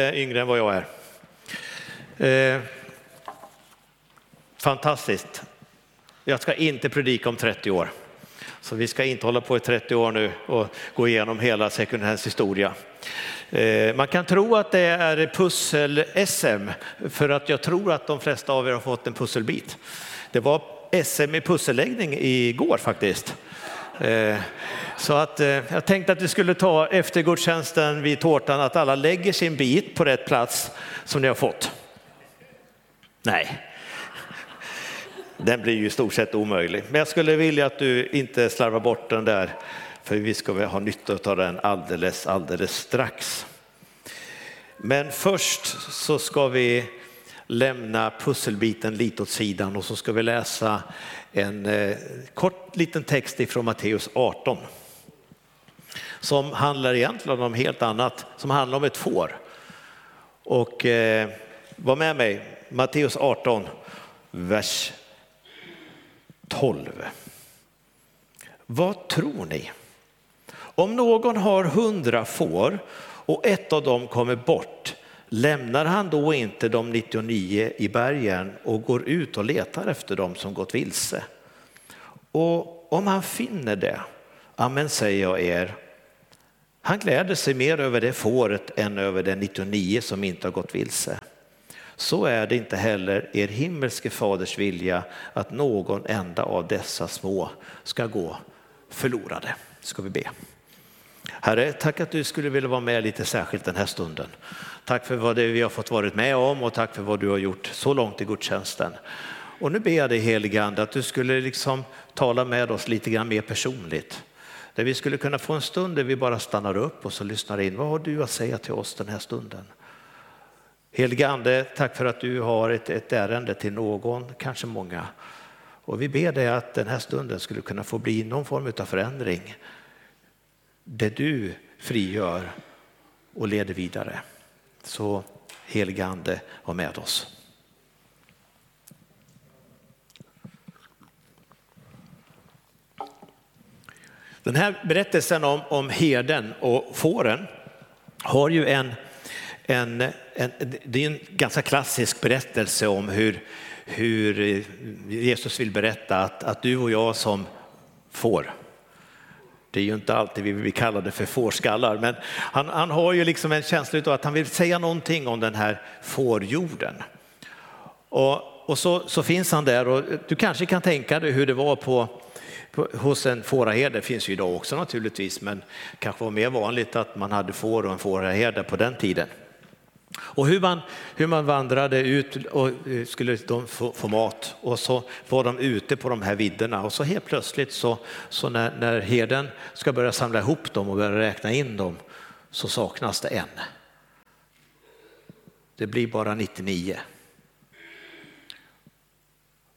Eh, yngre än vad jag är. Eh, fantastiskt. Jag ska inte predika om 30 år. Så vi ska inte hålla på i 30 år nu och gå igenom hela second hands historia. Eh, man kan tro att det är pussel-SM för att jag tror att de flesta av er har fått en pusselbit. Det var SM i pusselläggning igår faktiskt. Eh, så att, eh, jag tänkte att vi skulle ta efter gudstjänsten vid tårtan att alla lägger sin bit på rätt plats som ni har fått. Nej, den blir ju i stort sett omöjlig. Men jag skulle vilja att du inte slarvar bort den där, för vi ska väl ha nytta av den alldeles, alldeles strax. Men först så ska vi lämna pusselbiten lite åt sidan och så ska vi läsa en eh, kort liten text ifrån Matteus 18 som handlar egentligen om helt annat, som handlar om ett får. Och eh, var med mig, Matteus 18, vers 12. Vad tror ni? Om någon har hundra får och ett av dem kommer bort, lämnar han då inte de 99 i bergen och går ut och letar efter dem som gått vilse? Och om han finner det, amen säger jag er, han gläder sig mer över det fåret än över det 99 som inte har gått vilse. Så är det inte heller er himmelske faders vilja att någon enda av dessa små ska gå förlorade. Ska vi be. Herre, tack att du skulle vilja vara med lite särskilt den här stunden. Tack för vad det vi har fått varit med om och tack för vad du har gjort så långt i gudstjänsten. Och nu ber jag dig helige Ande att du skulle liksom tala med oss lite grann mer personligt. Där vi skulle kunna få en stund där vi bara stannar upp och så lyssnar in. Vad har du att säga till oss den här stunden? Helige Ande, tack för att du har ett, ett ärende till någon, kanske många. Och vi ber dig att den här stunden skulle kunna få bli någon form av förändring. Det du frigör och leder vidare. Så helige Ande, var med oss. Den här berättelsen om, om herden och fåren har ju en, en, en, det är en ganska klassisk berättelse om hur, hur Jesus vill berätta att, att du och jag som får, det är ju inte alltid vi vill kalla det för fårskallar, men han, han har ju liksom en känsla av att han vill säga någonting om den här fårjorden. Och, och så, så finns han där och du kanske kan tänka dig hur det var på hos en fåraherde finns ju idag också naturligtvis, men kanske var mer vanligt att man hade får och en fåraherde på den tiden. Och hur man, hur man vandrade ut och eh, skulle de få, få, mat och så var de ute på de här vidderna och så helt plötsligt så, så när, när herden ska börja samla ihop dem och börja räkna in dem så saknas det en. Det blir bara 99.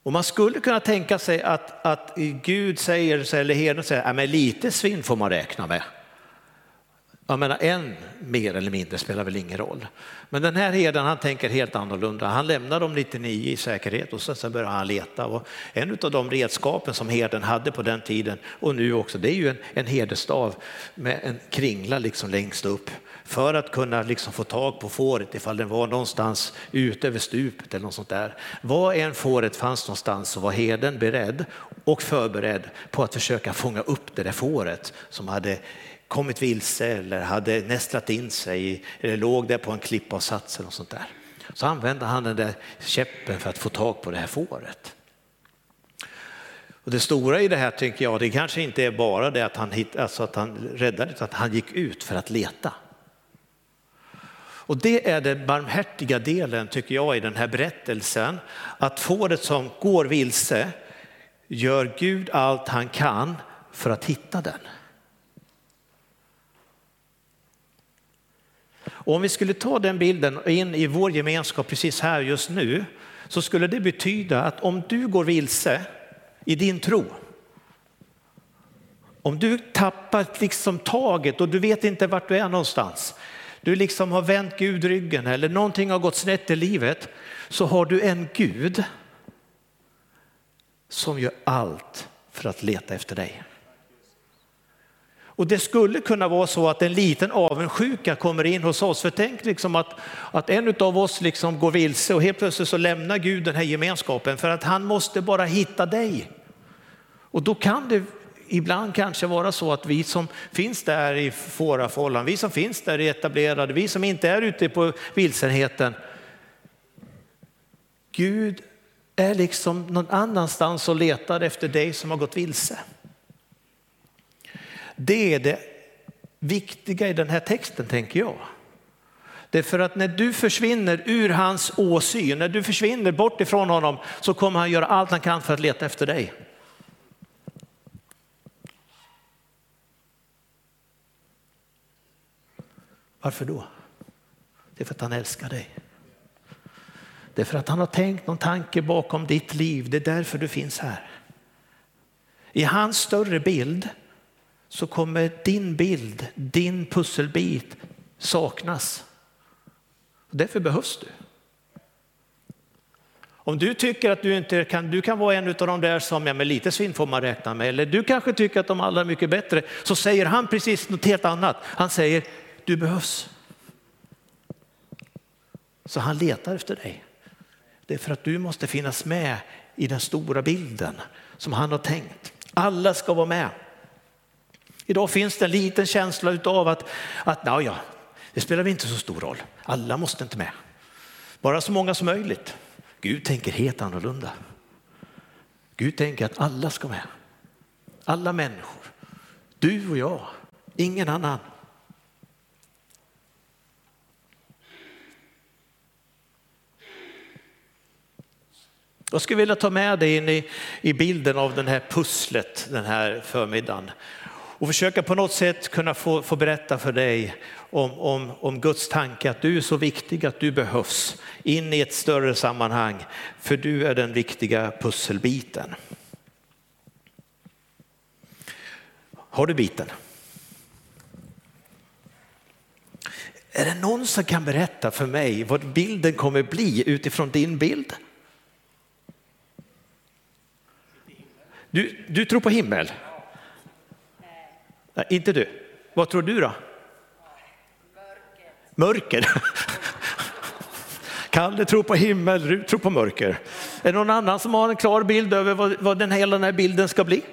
Och man skulle kunna tänka sig att, att Gud säger, eller herden säger, men lite svinn får man räkna med. Jag menar en mer eller mindre spelar väl ingen roll. Men den här herden han tänker helt annorlunda. Han lämnar dem 99 i säkerhet och sen börjar han leta. Och en av de redskapen som herden hade på den tiden och nu också, det är ju en, en herdestav med en kringla liksom längst upp för att kunna liksom få tag på fåret ifall den var någonstans ute över stupet eller något sånt där. Var än fåret fanns någonstans så var herden beredd och förberedd på att försöka fånga upp det där fåret som hade kommit vilse eller hade nästlat in sig eller låg där på en klippa och satt sig och sånt där. Så använde han den där käppen för att få tag på det här fåret. Och det stora i det här tycker jag, det kanske inte är bara det att han, hitt, alltså att han räddade, utan att han gick ut för att leta. Och det är den barmhärtiga delen tycker jag i den här berättelsen, att fåret som går vilse gör Gud allt han kan för att hitta den. Och om vi skulle ta den bilden in i vår gemenskap precis här just nu så skulle det betyda att om du går vilse i din tro, om du tappar liksom taget och du vet inte vart du är någonstans, du liksom har vänt Gud ryggen eller någonting har gått snett i livet, så har du en Gud som gör allt för att leta efter dig. Och det skulle kunna vara så att en liten avundsjuka kommer in hos oss. För tänk liksom att, att en av oss liksom går vilse och helt plötsligt så lämnar Gud den här gemenskapen för att han måste bara hitta dig. Och då kan det ibland kanske vara så att vi som finns där i fårafållan, vi som finns där i etablerade, vi som inte är ute på vilsenheten. Gud är liksom någon annanstans och letar efter dig som har gått vilse. Det är det viktiga i den här texten tänker jag. Det är för att när du försvinner ur hans åsyn, när du försvinner bort ifrån honom så kommer han göra allt han kan för att leta efter dig. Varför då? Det är för att han älskar dig. Det är för att han har tänkt någon tanke bakom ditt liv. Det är därför du finns här. I hans större bild så kommer din bild, din pusselbit saknas. Därför behövs du. Om du tycker att du inte kan, du kan vara en av de där som, ja med lite svinn får man räkna med, eller du kanske tycker att de alla är mycket bättre, så säger han precis något helt annat. Han säger, du behövs. Så han letar efter dig. Det är för att du måste finnas med i den stora bilden som han har tänkt. Alla ska vara med. Idag finns det en liten känsla av att, att ja, det spelar inte så stor roll. Alla måste inte med. Bara så många som möjligt. Gud tänker helt annorlunda. Gud tänker att alla ska med. Alla människor. Du och jag, ingen annan. Jag skulle vilja ta med dig in i, i bilden av den här pusslet den här förmiddagen och försöka på något sätt kunna få, få berätta för dig om, om, om Guds tanke att du är så viktig att du behövs in i ett större sammanhang för du är den viktiga pusselbiten. Har du biten? Är det någon som kan berätta för mig vad bilden kommer bli utifrån din bild? Du, du tror på himmel? Nej, inte du. Vad tror du då? Mörker. Mörker. Kalle tror på himmel, Rut tror på mörker. Är det någon annan som har en klar bild över vad, vad den, hela den här bilden ska bli?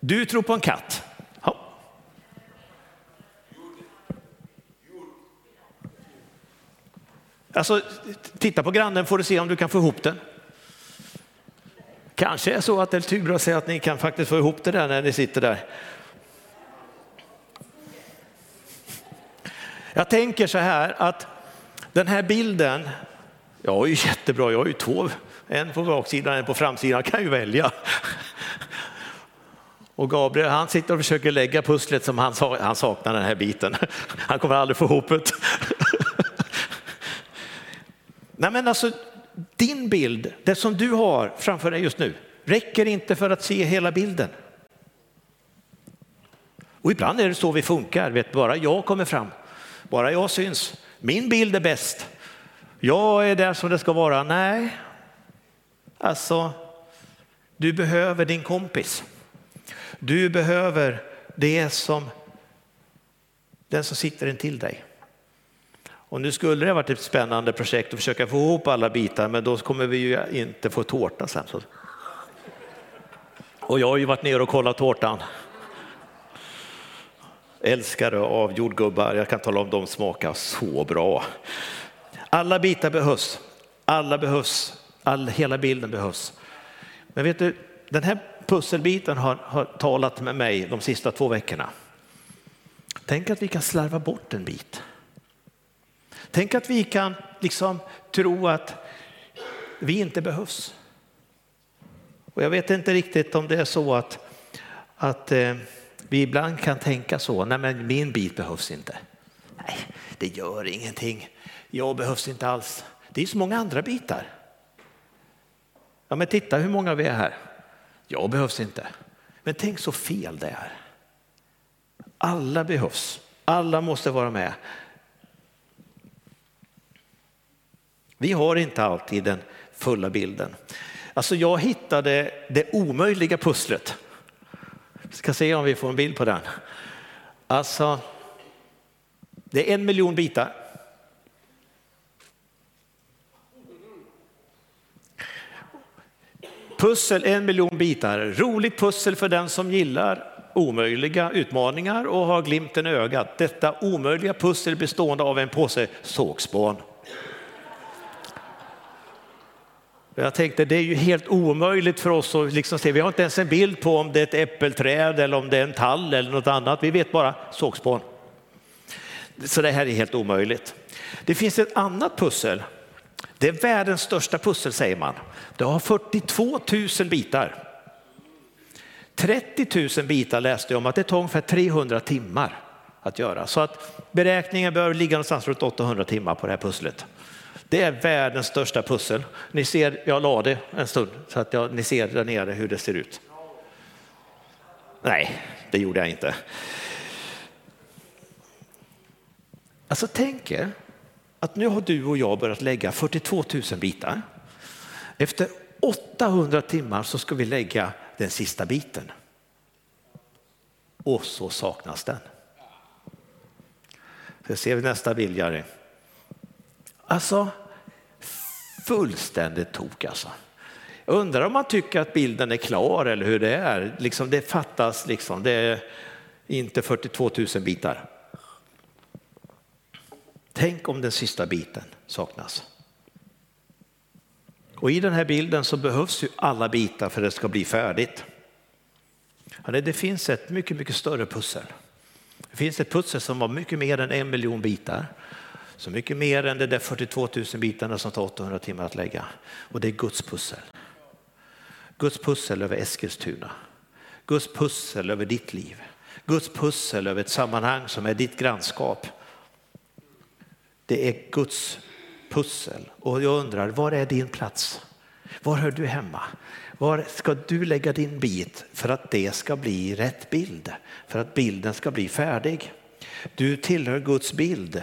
Du tror på en katt. Ja. Alltså, titta på grannen får du se om du kan få ihop den. Kanske är så att det är tur att säga att ni kan faktiskt få ihop det där när ni sitter där. Jag tänker så här att den här bilden, jag är ju jättebra, jag har ju två, en på baksidan och en på framsidan, jag kan ju välja. Och Gabriel han sitter och försöker lägga pusslet som han, han saknar den här biten. Han kommer aldrig få ihop det. Nej men alltså, din bild, det som du har framför dig just nu, räcker inte för att se hela bilden. Och ibland är det så vi funkar, vet, bara jag kommer fram, bara jag syns, min bild är bäst, jag är där som det ska vara. Nej, alltså du behöver din kompis. Du behöver det som den som sitter intill dig. Och nu skulle det varit ett spännande projekt att försöka få ihop alla bitar, men då kommer vi ju inte få tårta sen. Och jag har ju varit nere och kollat tårtan. Älskare av jordgubbar, jag kan tala om de smakar så bra. Alla bitar behövs, alla behövs, all, hela bilden behövs. Men vet du, den här pusselbiten har, har talat med mig de sista två veckorna. Tänk att vi kan slarva bort en bit. Tänk att vi kan liksom tro att vi inte behövs. Och jag vet inte riktigt om det är så att, att eh, vi ibland kan tänka så, nej men min bit behövs inte. Nej, det gör ingenting. Jag behövs inte alls. Det är så många andra bitar. Ja men titta hur många vi är här. Jag behövs inte. Men tänk så fel det är. Alla behövs. Alla måste vara med. Vi har inte alltid den fulla bilden. Alltså jag hittade det omöjliga pusslet. Ska se om vi får en bild på den. Alltså, det är en miljon bitar. Pussel, en miljon bitar. Roligt pussel för den som gillar omöjliga utmaningar och har glimten i ögat. Detta omöjliga pussel bestående av en påse sågspån. Jag tänkte det är ju helt omöjligt för oss att liksom se, vi har inte ens en bild på om det är ett äppelträd eller om det är en tall eller något annat. Vi vet bara sågspån. Så det här är helt omöjligt. Det finns ett annat pussel. Det är världens största pussel säger man. Det har 42 000 bitar. 30 000 bitar läste jag om att det tar ungefär 300 timmar att göra. Så att beräkningen bör ligga någonstans runt 800 timmar på det här pusslet. Det är världens största pussel. Ni ser, jag la det en stund så att jag, ni ser där nere hur det ser ut. Nej, det gjorde jag inte. Alltså tänk er att nu har du och jag börjat lägga 42 000 bitar. Efter 800 timmar så ska vi lägga den sista biten. Och så saknas den. Så ser vi nästa bild Jari. Alltså fullständigt tok alltså. Jag undrar om man tycker att bilden är klar eller hur det är. Liksom det fattas liksom, det är inte 42 000 bitar. Tänk om den sista biten saknas. Och i den här bilden så behövs ju alla bitar för att det ska bli färdigt. Det finns ett mycket, mycket större pussel. Det finns ett pussel som har mycket mer än en miljon bitar. Så mycket mer än de där 42 000 bitarna som tar 800 timmar att lägga. Och det är Guds pussel. Guds pussel över Eskilstuna. Guds pussel över ditt liv. Guds pussel över ett sammanhang som är ditt grannskap. Det är Guds pussel och jag undrar, var är din plats? Var hör du hemma? Var ska du lägga din bit för att det ska bli rätt bild? För att bilden ska bli färdig? Du tillhör Guds bild,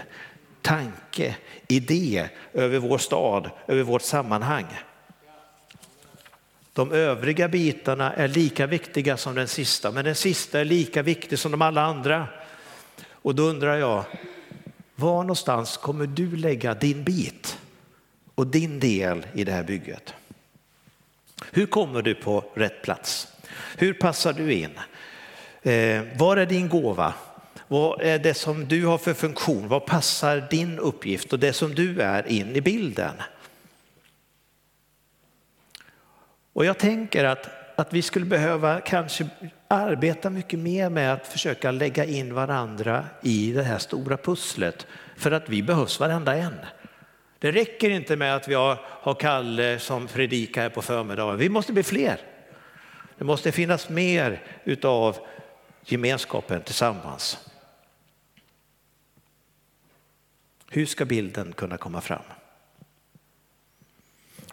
tanke, idé över vår stad, över vårt sammanhang. De övriga bitarna är lika viktiga som den sista, men den sista är lika viktig som de alla andra. Och då undrar jag, var någonstans kommer du lägga din bit och din del i det här bygget? Hur kommer du på rätt plats? Hur passar du in? Eh, var är din gåva? Vad är det som du har för funktion? Vad passar din uppgift och det som du är in i bilden? Och jag tänker att, att vi skulle behöva kanske arbeta mycket mer med att försöka lägga in varandra i det här stora pusslet för att vi behövs varenda en. Det räcker inte med att vi har, har Kalle som predikar här på förmiddagen. Vi måste bli fler. Det måste finnas mer utav gemenskapen tillsammans. Hur ska bilden kunna komma fram?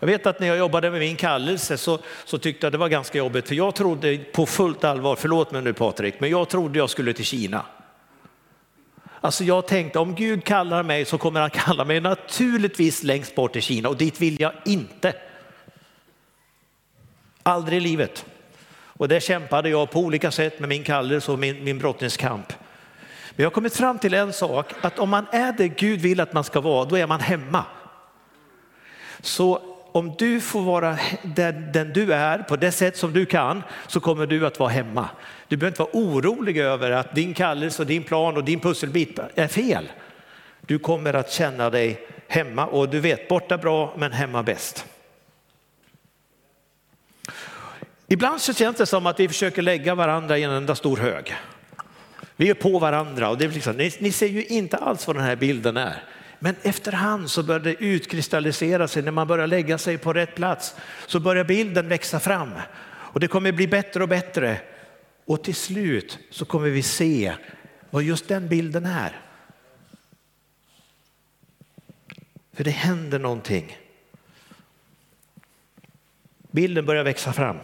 Jag vet att när jag jobbade med min kallelse så, så tyckte jag det var ganska jobbigt för jag trodde på fullt allvar, förlåt mig nu Patrik, men jag trodde jag skulle till Kina. Alltså jag tänkte om Gud kallar mig så kommer han kalla mig naturligtvis längst bort till Kina och dit vill jag inte. Aldrig i livet. Och där kämpade jag på olika sätt med min kallelse och min, min brottningskamp. Men jag har kommit fram till en sak, att om man är det Gud vill att man ska vara, då är man hemma. Så om du får vara den, den, du är på det sätt som du kan så kommer du att vara hemma. Du behöver inte vara orolig över att din kallelse och din plan och din pusselbit är fel. Du kommer att känna dig hemma och du vet borta bra men hemma bäst. Ibland så känns det som att vi försöker lägga varandra i en enda stor hög. Vi är på varandra och det är liksom, ni, ni ser ju inte alls vad den här bilden är. Men efterhand så börjar det utkristallisera sig, när man börjar lägga sig på rätt plats så börjar bilden växa fram och det kommer bli bättre och bättre. Och till slut så kommer vi se vad just den bilden är. För det händer någonting. Bilden börjar växa fram.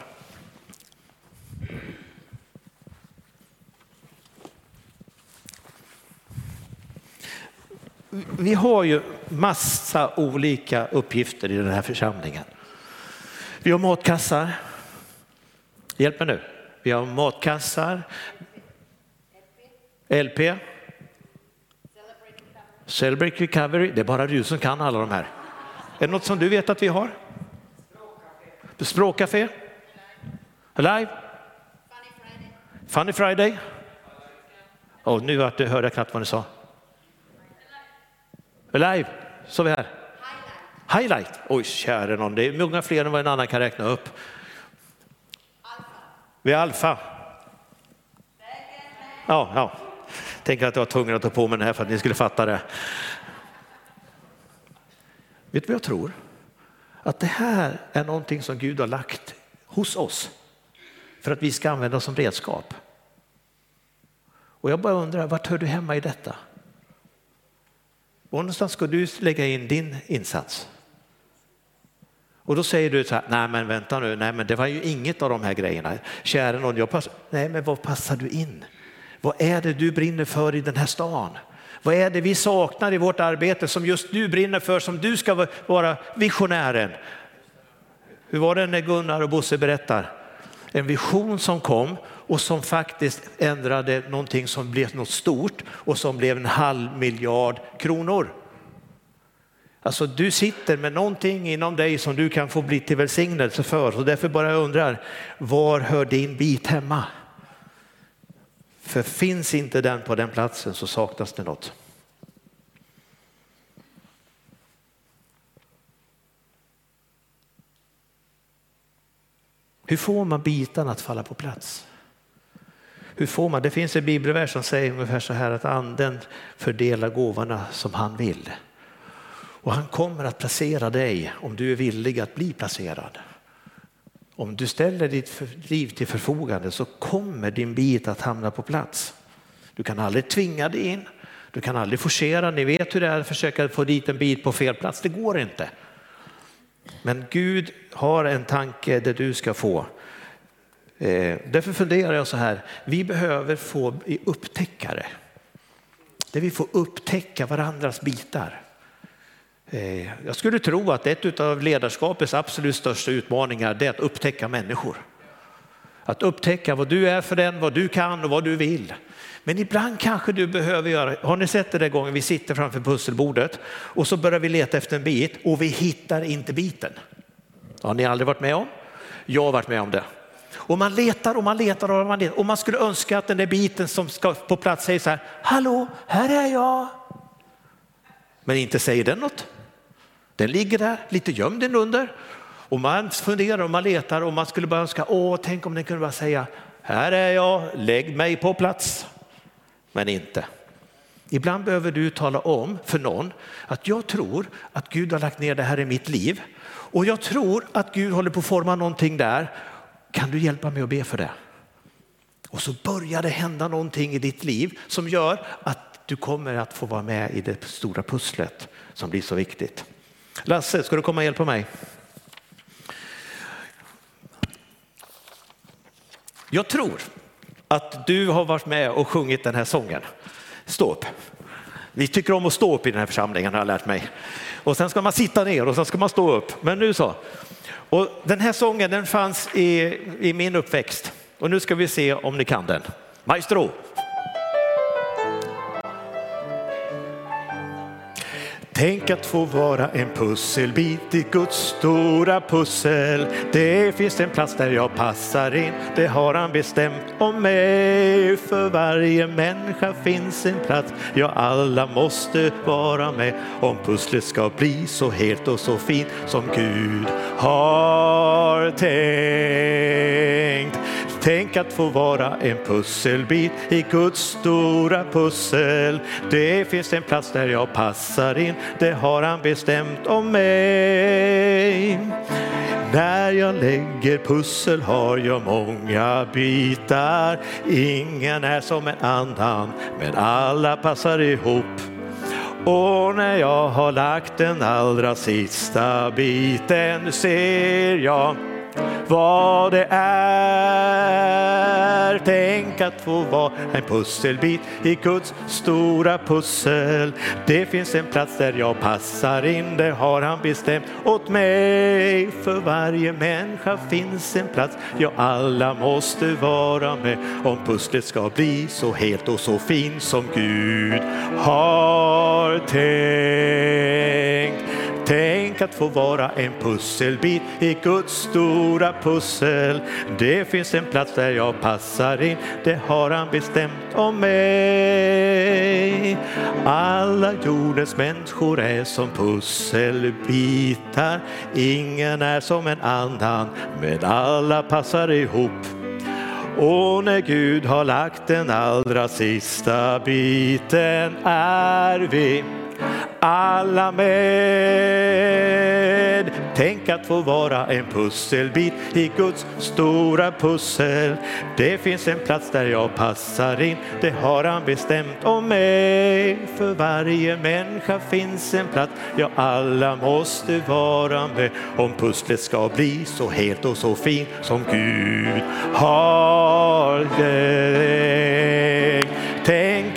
Vi har ju massa olika uppgifter i den här församlingen. Vi har matkassar. Hjälp mig nu. vi har matkassar, LP, Celebrate Recovery. Det är bara du som kan alla de här. Är det något som du vet att vi har? Språkcafé? Alive? Funny Friday? Oh, nu hörde jag knappt vad ni sa. Alive, så vi här. Highlight. Oj, käre någon, det är många fler än vad en annan kan räkna upp. Alfa. Vi är Alfa. Ja, ja. Tänk att jag var tvungen att ta på mig den här för att ni skulle fatta det. Vet du vad jag tror? Att det här är någonting som Gud har lagt hos oss för att vi ska använda som redskap. Och jag bara undrar, vart hör du hemma i detta? Var någonstans ska du lägga in din insats? Och då säger du så här, nej men vänta nu, nej men det var ju inget av de här grejerna. Kära någon, jag passar, nej men vad passar du in? Vad är det du brinner för i den här stan? Vad är det vi saknar i vårt arbete som just du brinner för, som du ska vara visionären? Hur var det när Gunnar och Bosse berättar? En vision som kom och som faktiskt ändrade någonting som blev något stort och som blev en halv miljard kronor. Alltså du sitter med någonting inom dig som du kan få bli till välsignelse för Så därför bara undrar, var hör din bit hemma? För finns inte den på den platsen så saknas det något. Hur får man bitarna att falla på plats? Hur får man? Det finns en bibelvers som säger ungefär så här att anden fördelar gåvorna som han vill. Och han kommer att placera dig om du är villig att bli placerad. Om du ställer ditt liv till förfogande så kommer din bit att hamna på plats. Du kan aldrig tvinga dig in, du kan aldrig forcera. Ni vet hur det är att försöka få dit en bit på fel plats, det går inte. Men Gud har en tanke där du ska få. Eh, därför funderar jag så här, vi behöver få i upptäckare. Där vi får upptäcka varandras bitar. Eh, jag skulle tro att ett av ledarskapets absolut största utmaningar är att upptäcka människor. Att upptäcka vad du är för den, vad du kan och vad du vill. Men ibland kanske du behöver göra, har ni sett det där gången vi sitter framför pusselbordet och så börjar vi leta efter en bit och vi hittar inte biten. Har ni aldrig varit med om? Jag har varit med om det. Och man letar och man letar och man letar och man skulle önska att den där biten som ska på plats säger så här, hallå, här är jag. Men inte säger den något. Den ligger där lite gömd under och man funderar och man letar och man skulle bara önska, åh, tänk om den kunde bara säga, här är jag, lägg mig på plats. Men inte. Ibland behöver du tala om för någon att jag tror att Gud har lagt ner det här i mitt liv och jag tror att Gud håller på att forma någonting där. Kan du hjälpa mig att be för det? Och så börjar det hända någonting i ditt liv som gör att du kommer att få vara med i det stora pusslet som blir så viktigt. Lasse, ska du komma och hjälpa mig? Jag tror att du har varit med och sjungit den här sången. Stå upp. Vi tycker om att stå upp i den här församlingen har jag lärt mig. Och sen ska man sitta ner och sen ska man stå upp. Men nu så. Och den här sången den fanns i, i min uppväxt och nu ska vi se om ni kan den. Maestro! Tänk att få vara en pusselbit i Guds stora pussel. Det finns en plats där jag passar in, det har han bestämt om mig. För varje människa finns en plats, ja alla måste vara med om pusslet ska bli så helt och så fint som Gud har tänkt. Tänk att få vara en pusselbit i Guds stora pussel. Det finns en plats där jag passar in, det har han bestämt om mig. När jag lägger pussel har jag många bitar. Ingen är som en annan, men alla passar ihop. Och när jag har lagt den allra sista biten ser jag vad det är. Tänk att få vara en pusselbit i Guds stora pussel. Det finns en plats där jag passar in, det har han bestämt åt mig. För varje människa finns en plats, ja alla måste vara med om pusslet ska bli så helt och så fint som Gud har tänkt. Tänk att få vara en pusselbit i Guds stora pussel. Det finns en plats där jag passar in, det har han bestämt om mig. Alla jordens människor är som pusselbitar. Ingen är som en annan, men alla passar ihop. Och när Gud har lagt den allra sista biten är vi alla med. Tänk att få vara en pusselbit i Guds stora pussel. Det finns en plats där jag passar in, det har han bestämt om mig. För varje människa finns en plats, ja alla måste vara med om pusslet ska bli så helt och så fint som Gud har tänkt.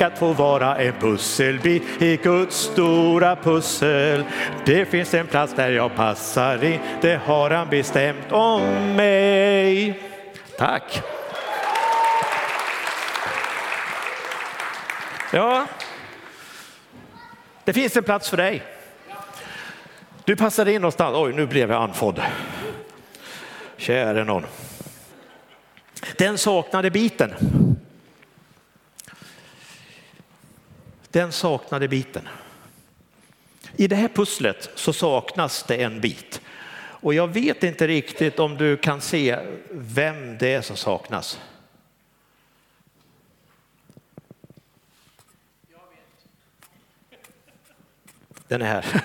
Tänk att få vara en pusselbit i Guds stora pussel. Det finns en plats där jag passar in, det har han bestämt om mig. Tack. Ja, det finns en plats för dig. Du passar in någonstans. Oj, nu blev jag andfådd. Käre någon. Den saknade biten. Den saknade biten. I det här pusslet så saknas det en bit. Och jag vet inte riktigt om du kan se vem det är som saknas. Den är här.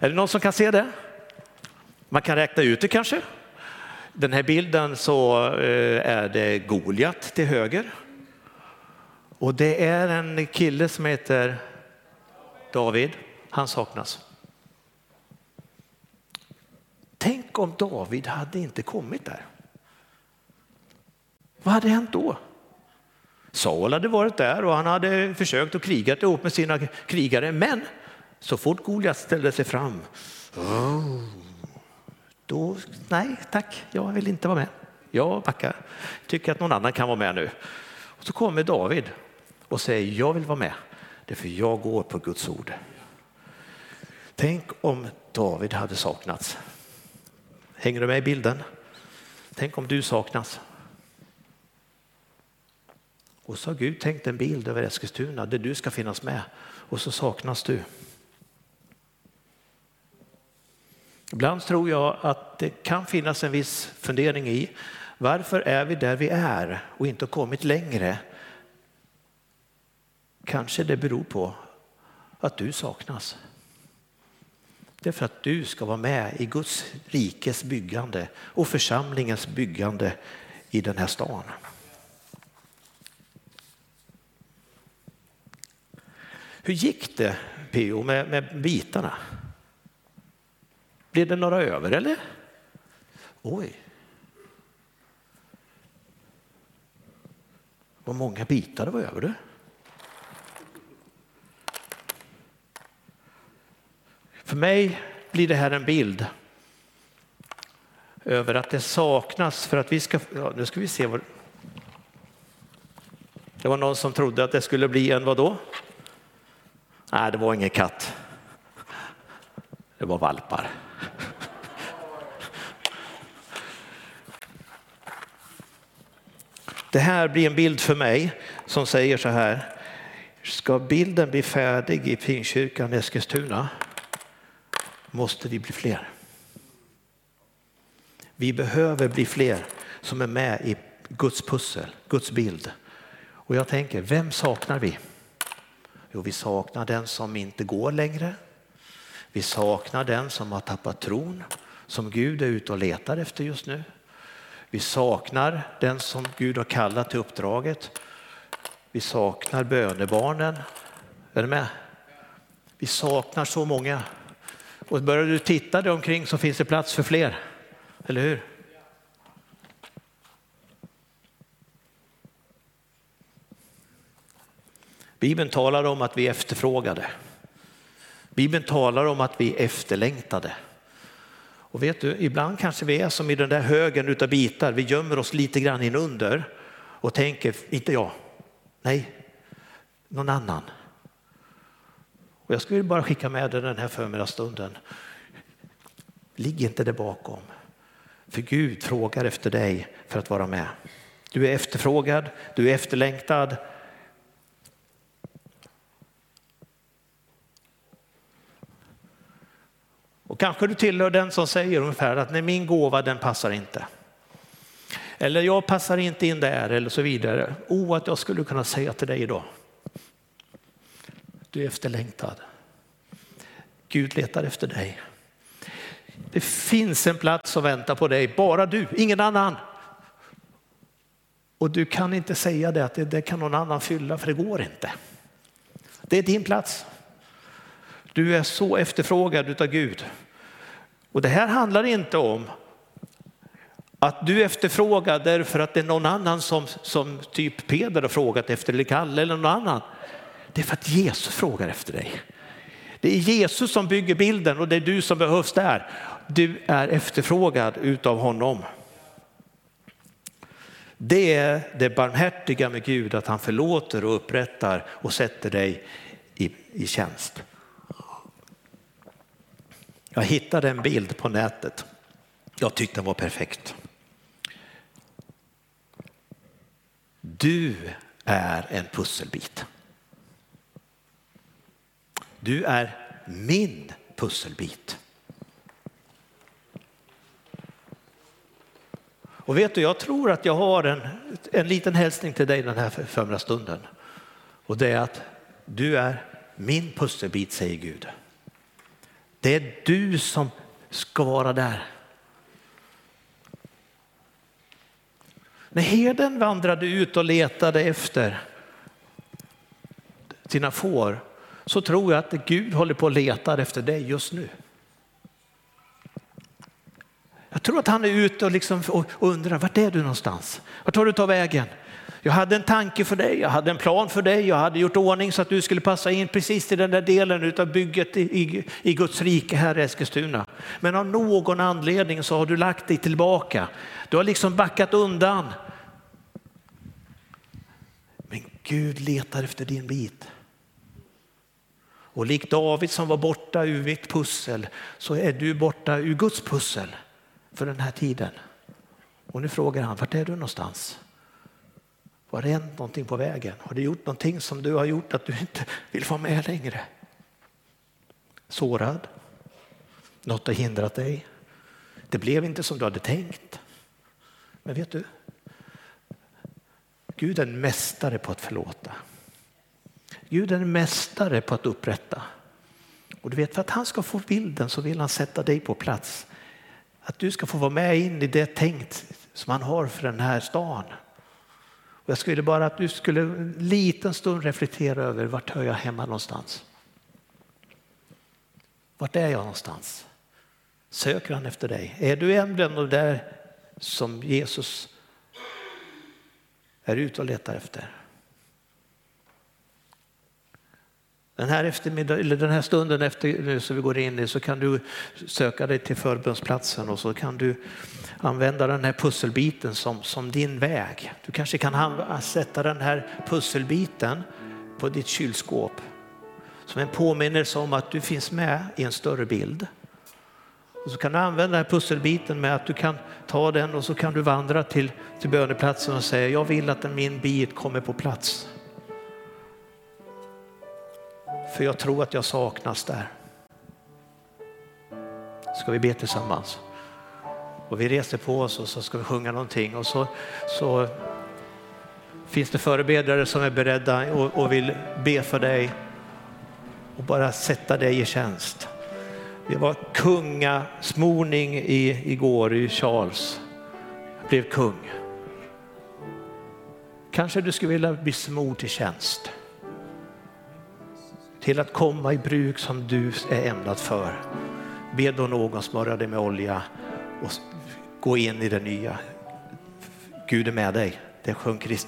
Är det någon som kan se det? Man kan räkna ut det kanske. Den här bilden så eh, är det Goliat till höger. Och det är en kille som heter David. Han saknas. Tänk om David hade inte kommit där. Vad hade hänt då? Saul hade varit där och han hade försökt att kriga ihop med sina krigare. Men så fort Goliat ställde sig fram, oh, då, nej tack, jag vill inte vara med. Jag backar, tycker att någon annan kan vara med nu. Och så kommer David och säger jag vill vara med, det är för jag går på Guds ord. Tänk om David hade saknats. Hänger du med i bilden? Tänk om du saknas. Och så har Gud tänkt en bild över Eskilstuna där du ska finnas med och så saknas du. Ibland tror jag att det kan finnas en viss fundering i varför är vi där vi är och inte kommit längre Kanske det beror på att du saknas. Det är för att du ska vara med i Guds rikes byggande och församlingens byggande i den här stan. Hur gick det P.O. Med, med bitarna? Blev det några över eller? Oj. Vad många bitar det var över du. Mig blir det här en bild över att det saknas för att vi ska, ja, nu ska vi se vad det var någon som trodde att det skulle bli en vadå? Nej, det var ingen katt. Det var valpar. Det här blir en bild för mig som säger så här. Ska bilden bli färdig i Pingstkyrkan Eskilstuna måste vi bli fler. Vi behöver bli fler som är med i Guds pussel, Guds bild. Och jag tänker, vem saknar vi? Jo, vi saknar den som inte går längre. Vi saknar den som har tappat tron, som Gud är ute och letar efter just nu. Vi saknar den som Gud har kallat till uppdraget. Vi saknar bönebarnen. Är du med? Vi saknar så många och börjar du titta dig omkring så finns det plats för fler. eller hur? Bibeln talar om att vi efterfrågade. Bibeln talar om att vi efterlängtade. Och vet du, ibland kanske vi är som i den där högen utav bitar, vi gömmer oss lite grann inunder och tänker, inte jag, nej, någon annan. Och jag skulle bara skicka med dig den här förmiddagsstunden. Ligg inte där bakom. För Gud frågar efter dig för att vara med. Du är efterfrågad, du är efterlängtad. Och kanske du tillhör den som säger ungefär att nej, min gåva den passar inte. Eller jag passar inte in där eller så vidare. O, att jag skulle kunna säga till dig idag. Du är efterlängtad. Gud letar efter dig. Det finns en plats som väntar på dig, bara du, ingen annan. Och du kan inte säga det att det, det kan någon annan fylla, för det går inte. Det är din plats. Du är så efterfrågad av Gud. Och det här handlar inte om att du efterfrågar därför att det är någon annan som, som typ Peder har frågat efter eller Kalle eller någon annan. Det är för att Jesus frågar efter dig. Det är Jesus som bygger bilden och det är du som behövs där. Du är efterfrågad utav honom. Det är det barmhärtiga med Gud att han förlåter och upprättar och sätter dig i, i tjänst. Jag hittade en bild på nätet. Jag tyckte den var perfekt. Du är en pusselbit. Du är min pusselbit. Och vet du, jag tror att jag har en, en liten hälsning till dig den här förmiddagsstunden. Och det är att du är min pusselbit, säger Gud. Det är du som ska vara där. När herden vandrade ut och letade efter sina får så tror jag att Gud håller på att leta efter dig just nu. Jag tror att han är ute och, liksom och undrar, vart är du någonstans? Vart har du tagit vägen? Jag hade en tanke för dig, jag hade en plan för dig, jag hade gjort ordning så att du skulle passa in precis till den där delen av bygget i, i, i Guds rike här i Eskilstuna. Men av någon anledning så har du lagt dig tillbaka. Du har liksom backat undan. Men Gud letar efter din bit. Och likt David som var borta ur mitt pussel så är du borta ur Guds pussel för den här tiden. Och nu frågar han, vart är du någonstans? Har det hänt någonting på vägen? Har du gjort någonting som du har gjort att du inte vill vara med längre? Sårad? Något har hindrat dig? Det blev inte som du hade tänkt. Men vet du? Gud är en mästare på att förlåta. Gud är en mästare på att upprätta. Och du vet, för att han ska få bilden så vill han sätta dig på plats. Att du ska få vara med in i det tänkt som han har för den här stan. Och jag skulle bara att du skulle en liten stund reflektera över vart hör jag hemma någonstans? Vart är jag någonstans? Söker han efter dig? Är du en den de där som Jesus är ute och letar efter? Den här, eftermiddag, eller den här stunden efter nu som vi går in i så kan du söka dig till förbundsplatsen och så kan du använda den här pusselbiten som, som din väg. Du kanske kan sätta den här pusselbiten på ditt kylskåp som en påminnelse om att du finns med i en större bild. Och så kan du använda den här pusselbiten med att du kan ta den och så kan du vandra till, till böneplatsen och säga jag vill att min bit kommer på plats. För jag tror att jag saknas där. Ska vi be tillsammans? Och vi reser på oss och så ska vi sjunga någonting och så, så finns det förebedjare som är beredda och, och vill be för dig och bara sätta dig i tjänst. Det var kungasmorning i, igår i Charles. Jag blev kung. Kanske du skulle vilja bli smord till tjänst till att komma i bruk som du är ämnad för. Be då någon smörja dig med olja och gå in i det nya. Gud är med dig. Det sjöng Christian